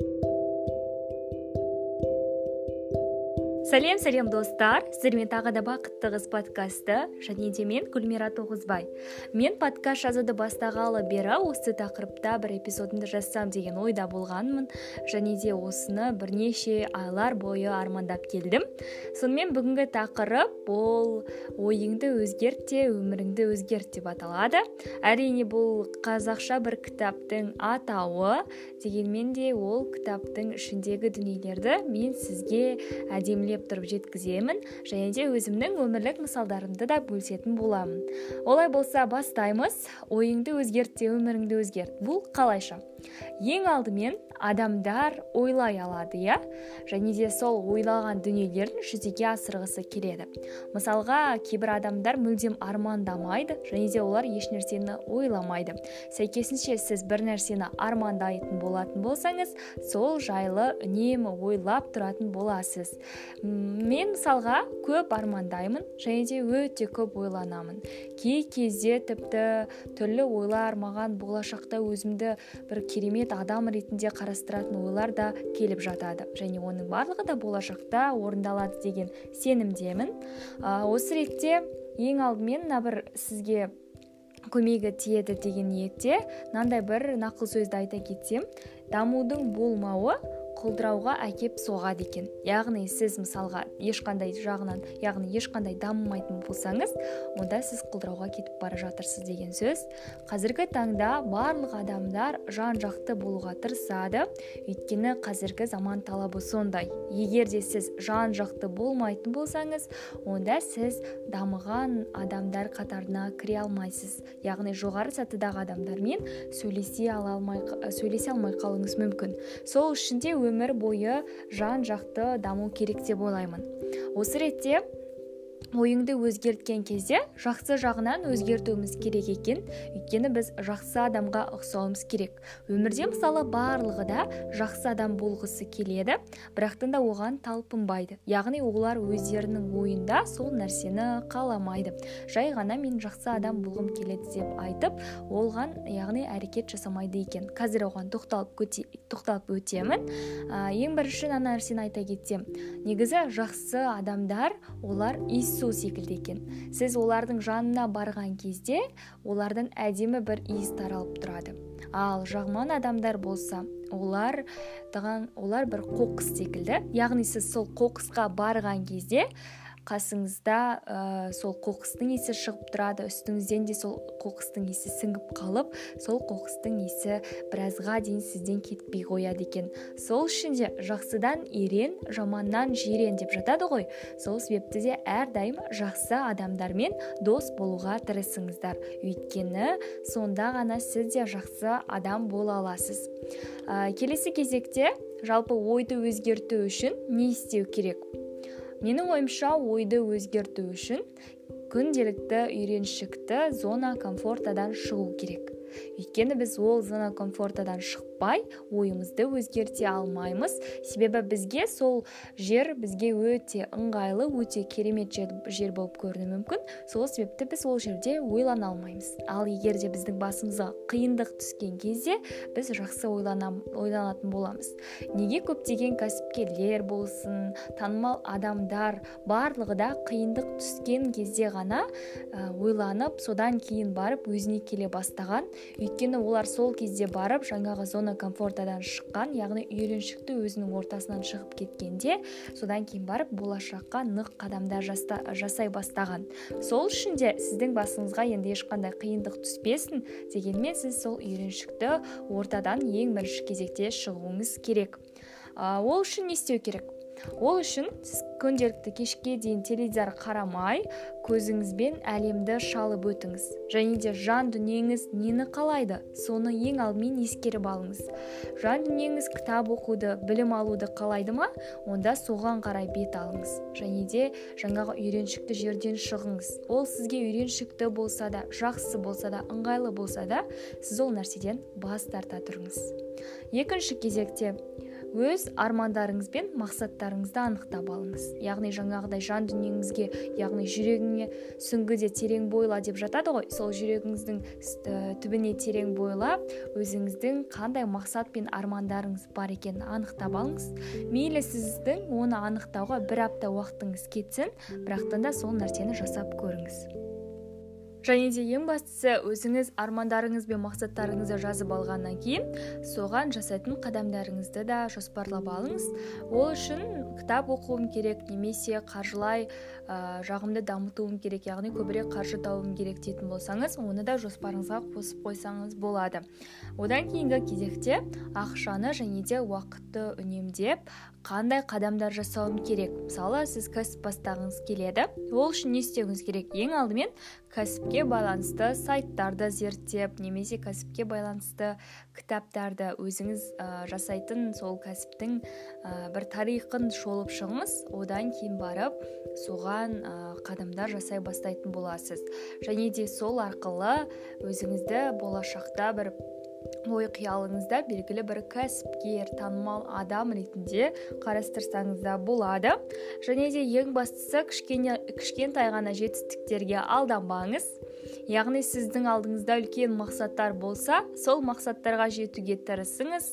Thank you. Сәлем сәлем достар. Сіздермен тағы да бақытты қыз подкасты және де мен гүлмира тоғызбай. Мен подкаст жазуды бастағалы бері осы тақырыпта бір эпизодымды жазсам деген ойда болғанмын және де осыны бірнеше айлар бойы армандап келдім. Сонымен бүгінгі тақырып бұл ойыңды өзгерт те өміріңді өзгерт деп аталады. Әрине бұл қазақша бір кітаптың атауы дегенмен де ол кітаптың ішіндегі дүниелерді мен сізге әдемілеп тұрып жеткіземін және де өзімнің өмірлік мысалдарымды да бөлісетін боламын. Олай болса бастаймыз. Ойыңды өзгерт те өміріңді өзгерт. Бұл қалайша? Ең алдымен адамдар ойлай алады иә? Және де сол ойлаған дүниелерін жүзеге асырғысы келеді. Мысалға кейбір адамдар мүлдем армандамайды және де олар еш нәрсені ойламайды. Сәйкесінше сіз бір нәрсені армандайтын болатын болсаңыз сол жайлы үнемі ойлап тұратын боласыз. Мен мысалға көп армандаймын және де өте көп ойланамын. Кей кезде тіпті түрлі ойлар маған болашақта өзімді бір керемет адам ретінде қарастыратын ойлар да келіп жатады. Және оның барлығы да болашақта орындалады деген сенімдемін. Ә, осы ретте ең алдымен мына бір сізге көмегі тиеді деген ниетте мынандай бір нақыл сөзді айта кетсем. Дамудың болмауы құлдырауға әкеп соғады екен. Яғни сіз мысалға ешқандай жағынан яғни ешқандай дамымайтын болсаңыз онда сіз құлдырауға кетіп бара жатырсыз деген сөз. Қазіргі таңда барлық адамдар жан жақты болуға тырысады. Өйткені қазіргі заман талабы сондай. Егер де сіз жан жақты болмайтын болсаңыз онда сіз дамыған адамдар қатарына кіре алмайсыз. Яғни жоғары сатыдағы адамдармен сөйлесе ала алмай сөйлесе алмай қалуыңыз мүмкін. Сол үшін де өмір бойы жан жақты даму керек деп ойлаймын. Осы ретте ойыңды өзгерткен кезде жақсы жағынан өзгертуіміз керек екен. Өйткені біз жақсы адамға ұқсауымыз керек. Өмірде мысалы барлығы да жақсы адам болғысы келеді бірақтан да оған талпынбайды. Яғни олар өздерінің ойында сол нәрсені қаламайды. Жай ғана мен жақсы адам болғым келеді деп айтып оған яғни әрекет жасамайды екен. Қазір оған тоқталып, көте, тоқталып өтемін. Ә, ең бірінші мына нәрсені айта кетсем. Негізі жақсы адамдар олар иіс секілді екен. Сіз олардың жанына барған кезде олардан әдемі бір иіс таралып тұрады. Ал жаман адамдар болса олар олар бір қоқыс секілді. Яғни сіз сол қоқысқа барған кезде қасыңызда ә, сол қоқыстың иісі шығып тұрады үстіңізден де сол қоқыстың иісі сіңіп қалып сол қоқыстың иісі біразға дейін сізден кетпей қояды екен. Сол үшін де жақсыдан ерен жаманнан жирен деп жатады ғой. Сол себепті де әрдайым жақсы адамдармен дос болуға тырысыңыздар. Өйткені сонда ғана сіз де жақсы адам бола аласыз. Ә, келесі кезекте жалпы ойды өзгерту үшін не істеу керек? Менің ойымша ойды өзгерту үшін күнделікті үйреншікті зона комфортадан шығу керек. Өйткені біз ол зона комфортадан шықпай ойымызды өзгерте алмаймыз. Себебі бізге сол жер бізге өте ыңғайлы өте керемет жер, жер болып көрінуі мүмкін. Сол себепті біз ол жерде ойлана алмаймыз. Ал егер де біздің басымызға қиындық түскен кезде біз жақсы ойланам, ойланатын боламыз. Неге көптеген кәсіпкерлер болсын танымал адамдар барлығы да қиындық түскен кезде ғана ойланып содан кейін барып өзіне келе бастаған. Өйткені олар сол кезде барып жаңағы зона комфортадан шыққан яғни үйреншікті өзінің ортасынан шығып кеткенде содан кейін барып болашаққа нық қадамдар жаста, жасай бастаған. Сол үшін де сіздің басыңызға енді ешқандай қиындық түспесін дегенмен сіз сол үйреншікті ортадан ең бірінші кезекте шығуыңыз керек. Ол үшін не істеу керек? Ол үшін сіз күнделікті кешке дейін теледидар қарамай көзіңізбен әлемді шалып өтіңіз. Және де жан дүниеңіз нені қалайды соны ең алдымен ескеріп алыңыз. Жан дүниеңіз кітап оқуды білім алуды қалайды ма? Онда соған қарай бет алыңыз. Және де жаңағы үйреншікті жерден шығыңыз. Ол сізге үйреншікті болса да жақсы болса да ыңғайлы болса да сіз ол нәрседен бас тарта тұрыңыз. Екінші кезекте өз армандарыңыз бен мақсаттарыңызды анықтап алыңыз. Яғни жаңағыдай жан дүниеңізге яғни жүрегіңе сүңгі терең бойла деп жатады ғой. Сол жүрегіңіздің түбіне терең бойлап өзіңіздің қандай мақсат пен армандарыңыз бар екенін анықтап алыңыз. Мейлі сіздің оны анықтауға бір апта уақытыңыз кетсін бірақтан да сол нәрсені жасап көріңіз. Және де ең бастысы өзіңіз армандарыңыз бен мақсаттарыңызды жазып алғаннан кейін соған жасайтын қадамдарыңызды да жоспарлап алыңыз. Ол үшін кітап оқуым керек немесе қаржылай ә, жағымды дамытуым керек яғни көбірек қаржы табуым керек дейтін болсаңыз оны да жоспарыңызға қосып қойсаңыз болады. Одан кейінгі кезекте ақшаны және де уақытты үнемдеп қандай қадамдар жасауым керек? Мысалы сіз кәсіп бастағыңыз келеді. Ол үшін не істеуіңіз керек? Ең алдымен кәсіпке байланысты сайттарды зерттеп немесе кәсіпке байланысты кітаптарды өзіңіз ә, жасайтын сол кәсіптің ә, бір тарихын шолып шығыңыз. Одан кейін барып соған ә, қадамдар жасай бастайтын боласыз. Және де сол арқылы өзіңізді болашақта бір ой қиялыңызда белгілі бір кәсіпкер танымал адам ретінде қарастырсаңыз да болады. Және де ең бастысы кішкене кішкентай ғана жетістіктерге алданбаңыз. Яғни сіздің алдыңызда үлкен мақсаттар болса сол мақсаттарға жетуге тырысыңыз.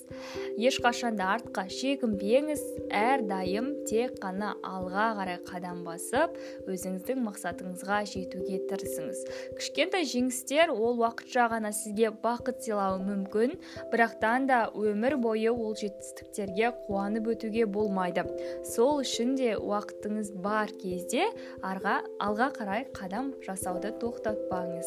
Ешқашан да артқа шегінбеңіз. Әрдайым тек қана алға қарай қадам басып өзіңіздің мақсатыңызға жетуге тырысыңыз. Кішкентай жеңістер ол уақытша ғана сізге бақыт сыйлауы мүмкін бірақтан да өмір бойы ол жетістіктерге қуанып өтуге болмайды. Сол үшін де уақытыңыз бар кезде арға, алға қарай қадам жасауды тоқтатпаңыз.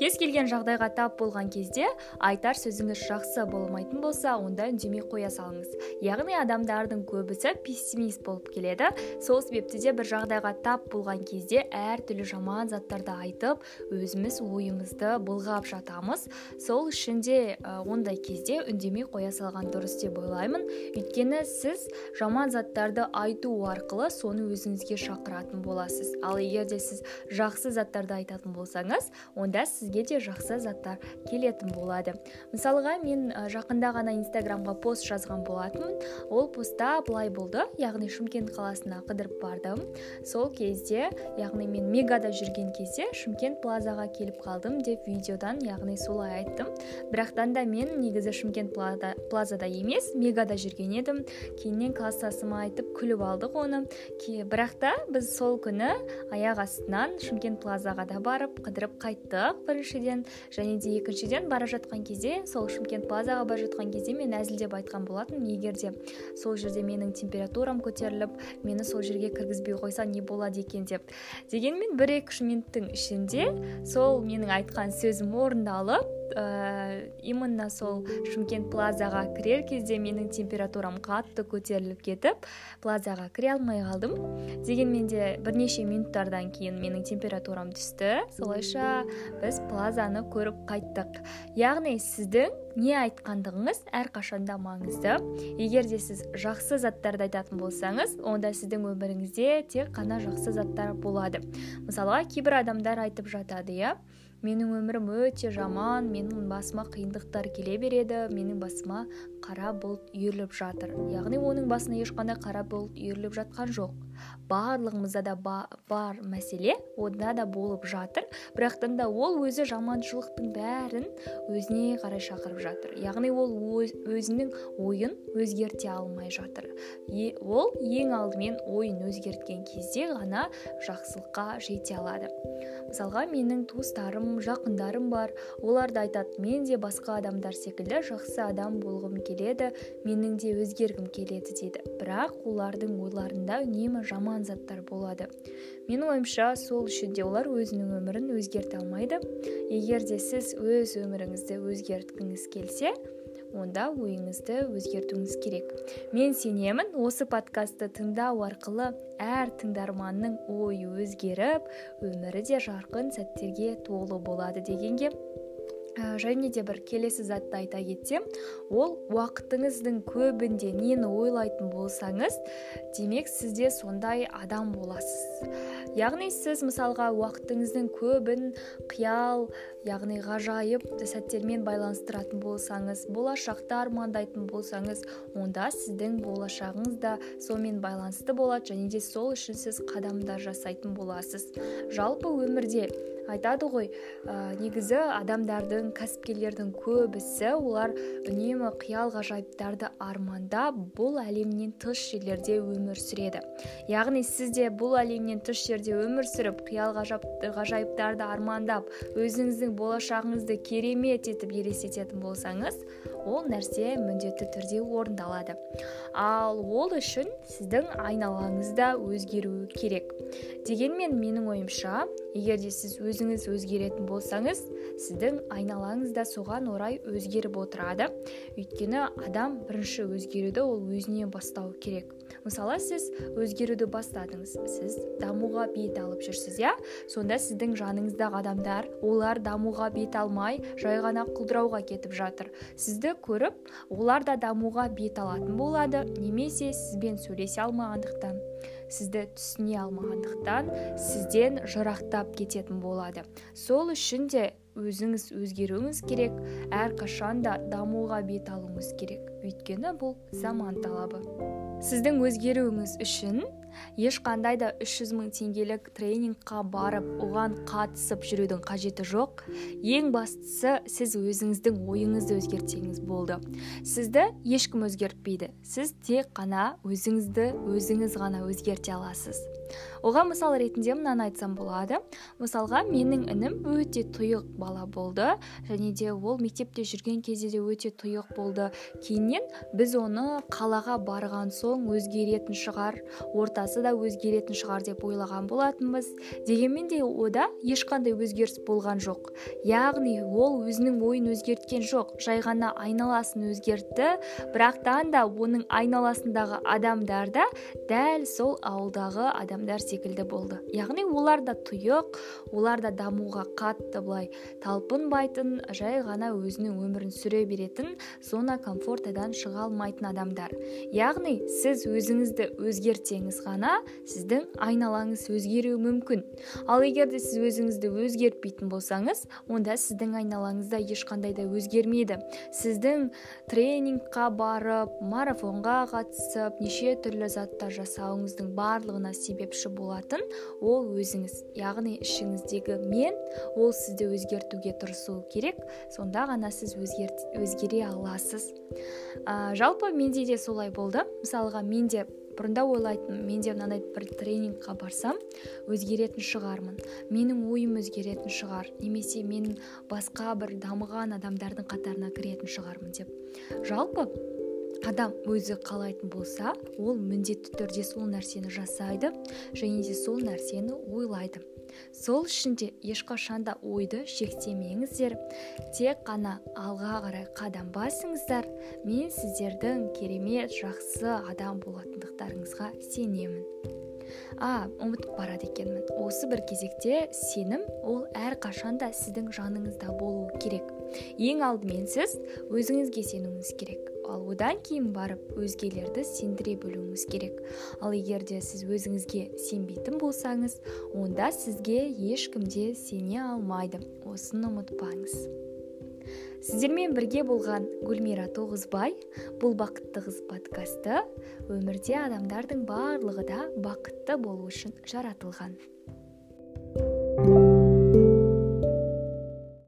Кез келген жағдайға тап болған кезде айтар сөзіңіз жақсы болмайтын болса онда үндемей қоя салыңыз. Яғни адамдардың көбісі пессимист болып келеді. Сол себепті де бір жағдайға тап болған кезде әртүрлі жаман заттарды айтып өзіміз ойымызды былғап жатамыз. Сол үшін де ондай кезде үндемей қоя салған дұрыс деп ойлаймын. Өйткені сіз жаман заттарды айту арқылы соны өзіңізге шақыратын боласыз. Ал егер де сіз жақсы заттарды айтатын болсаңыз онда сізге де жақсы заттар келетін болады. Мысалға мен жақында ғана инстаграмға пост жазған болатынмын. Ол постта былай болды. Яғни шымкент қаласына қыдырып бардым. Сол кезде яғни мен мегада жүрген кезде шымкент плазаға келіп қалдым деп видеодан яғни солай айттым. Бірақтан да мен негізі шымкент плазада емес мегада жүрген едім. Кейіннен класстасыма айтып күліп алдық оны. Бірақ та біз сол күні аяқ астынан шымкент плазаға да барып қыдырып қайттық. Біріншіден және де екіншіден бара жатқан кезде сол шымкент плазаға бара жатқан кезде мен әзілдеп айтқан болатынмын егер де сол жерде менің температурам көтеріліп мені сол жерге кіргізбей қойса не болады екен деп. Дегенмен бір екі минуттың ішінде сол менің айтқан сөзім орындалып ә, именно сол шымкент плазаға кірер кезде менің температурам қатты көтеріліп кетіп плазаға кіре алмай қалдым. Дегенмен де бірнеше минуттардан кейін менің температурам түсті. Солайша біз плазаны көріп қайттық. Яғни сіздің не айтқандығыңыз әрқашанда маңызды. Егер де сіз жақсы заттарды айтатын болсаңыз онда сіздің өміріңізде тек қана жақсы заттар болады. Мысалға кейбір адамдар айтып жатады иә. Менің өмірім өте жаман менің басыма қиындықтар келе береді менің басыма қара бұлт үйіріліп жатыр. Яғни оның басына ешқандай қара бұлт үйіріліп жатқан жоқ. Барлығымызда да бар мәселе онда да болып жатыр. Бірақтан да ол өзі жаманшылықтың бәрін өзіне қарай шақырып жатыр. Яғни ол өзінің ойын өзгерте алмай жатыр. Е, ол ең алдымен ойын өзгерткен кезде ғана жақсылыққа жете алады. Мысалға менің туыстарым жақындарым бар. Олар да айтады мен де басқа адамдар секілді жақсы адам болғым келеді менің де өзгергім келеді дейді. Бірақ олардың ойларында үнемі жаман заттар болады. Менің ойымша сол үшін де олар өзінің өмірін өзгерте алмайды. Егер де сіз өз өміріңізді өзгерткіңіз келсе онда ойыңызды өзгертуіңіз керек. Мен сенемін осы подкастты тыңдау арқылы әр тыңдарманның ойы өзгеріп өмірі де жарқын сәттерге толы болады дегенге. Ә, және де бір келесі затты айта кетсем ол уақытыңыздың көбінде нені ойлайтын болсаңыз демек сізде сондай адам боласыз. Яғни сіз мысалға уақытыңыздың көбін қиял яғни ғажайып сәттермен байланыстыратын болсаңыз болашақты армандайтын болсаңыз онда сіздің болашағыңыз да сонымен байланысты болады және де сол үшін сіз қадамдар жасайтын боласыз. Жалпы өмірде айтады ғой ә, негізі адамдардың кәсіпкерлердің көбісі олар үнемі қиял ғажайыптарды армандап бұл әлемнен тыс жерлерде өмір сүреді яғни сіз де бұл әлемнен тыс жерде өмір сүріп қиял ғажайыптарды армандап өзіңіздің болашағыңызды керемет етіп елестететін болсаңыз ол нәрсе міндетті түрде орындалады. Ал ол үшін сіздің айналаңызда өзгеруі керек. Дегенмен менің ойымша егер де сіз өзіңіз өзгеретін болсаңыз сіздің айналаңыз да соған орай өзгеріп отырады. Өйткені адам бірінші өзгеруді ол өзінен бастау керек. Мысалы сіз өзгеруді бастадыңыз сіз дамуға бет алып жүрсіз иә? Сонда сіздің жаныңыздағы адамдар олар дамуға бет алмай жай ғана құлдырауға кетіп жатыр. Сізді көріп олар да дамуға бет алатын болады немесе сізбен сөйлесе алмағандықтан сізді түсіне алмағандықтан сізден жырақтап кететін болады. Сол үшін де өзіңіз өзгеруіңіз керек әрқашан да дамуға бет алуыңыз керек. Өйткені бұл заман талабы. Сіздің өзгеруіңіз үшін ешқандай да 300 мың теңгелік тренингқа барып оған қатысып жүрудің қажеті жоқ. Ең бастысы сіз өзіңіздің ойыңызды өзгертсеңіз болды. Сізді ешкім өзгертпейді. Сіз тек қана өзіңізді өзіңіз ғана өзгерте аласыз. Оған мысал ретінде мынаны айтсам болады. Мысалға менің інім өте тұйық бала болды және де ол мектепте жүрген кезде де өте тұйық болды. Кейіннен біз оны қалаға барған соң өзгеретін шығар ортасы да өзгеретін шығар деп ойлаған болатынбыз. Дегенмен де ода ешқандай өзгеріс болған жоқ. Яғни ол өзінің ойын өзгерткен жоқ жай ғана айналасын өзгертті. Бірақтан да оның айналасындағы адамдар да дәл сол ауылдағы адамдар секілді болды. Яғни олар да тұйық олар да дамуға қатты былай талпынбайтын жай ғана өзінің өмірін сүре беретін зона комфортадан шыға алмайтын адамдар. Яғни сіз өзіңізді өзгертсеңіз ғана сіздің айналаңыз өзгеруі мүмкін. Ал егер де сіз өзіңізді өзгертпейтін болсаңыз онда сіздің айналаңызда ешқандай да өзгермейді. Сіздің тренингқа барып марафонға қатысып неше түрлі заттар жасауыңыздың барлығына себепші болатын ол өзіңіз. Яғни ішіңіздегі мен ол сізді өзгертуге тырысуы керек. Сонда ғана сіз өзгере аласыз. Ә, жалпы менде де солай болды. Мысалға мен де бұрында ойлайтынмын мен де мынандай бір тренингқа барсам өзгеретін шығармын. Менің ойым өзгеретін шығар немесе мен басқа бір дамыған адамдардың қатарына кіретін шығармын деп. Жалпы адам өзі қалайтын болса ол міндетті түрде сол нәрсені жасайды және де сол нәрсені ойлайды. Сол үшін де ешқашан да ойды шектемеңіздер тек қана алға қарай қадам басыңыздар. Мен сіздердің керемет жақсы адам болатындықтарыңызға сенемін. А ұмытып барады екенмін. Осы бір кезекте сенім ол әрқашан да сіздің жаныңызда болуы керек. Ең алдымен сіз өзіңізге сенуіңіз керек. Ал одан кейін барып өзгелерді сендіре білуіңіз керек. Ал егер де сіз өзіңізге сенбейтін болсаңыз онда сізге ешкім де сене алмайды. Осыны ұмытпаңыз. Сіздермен бірге болған гүлмира тоғызбай бұл бақытты қыз подкасты өмірде адамдардың барлығы да бақытты болу үшін жаратылған.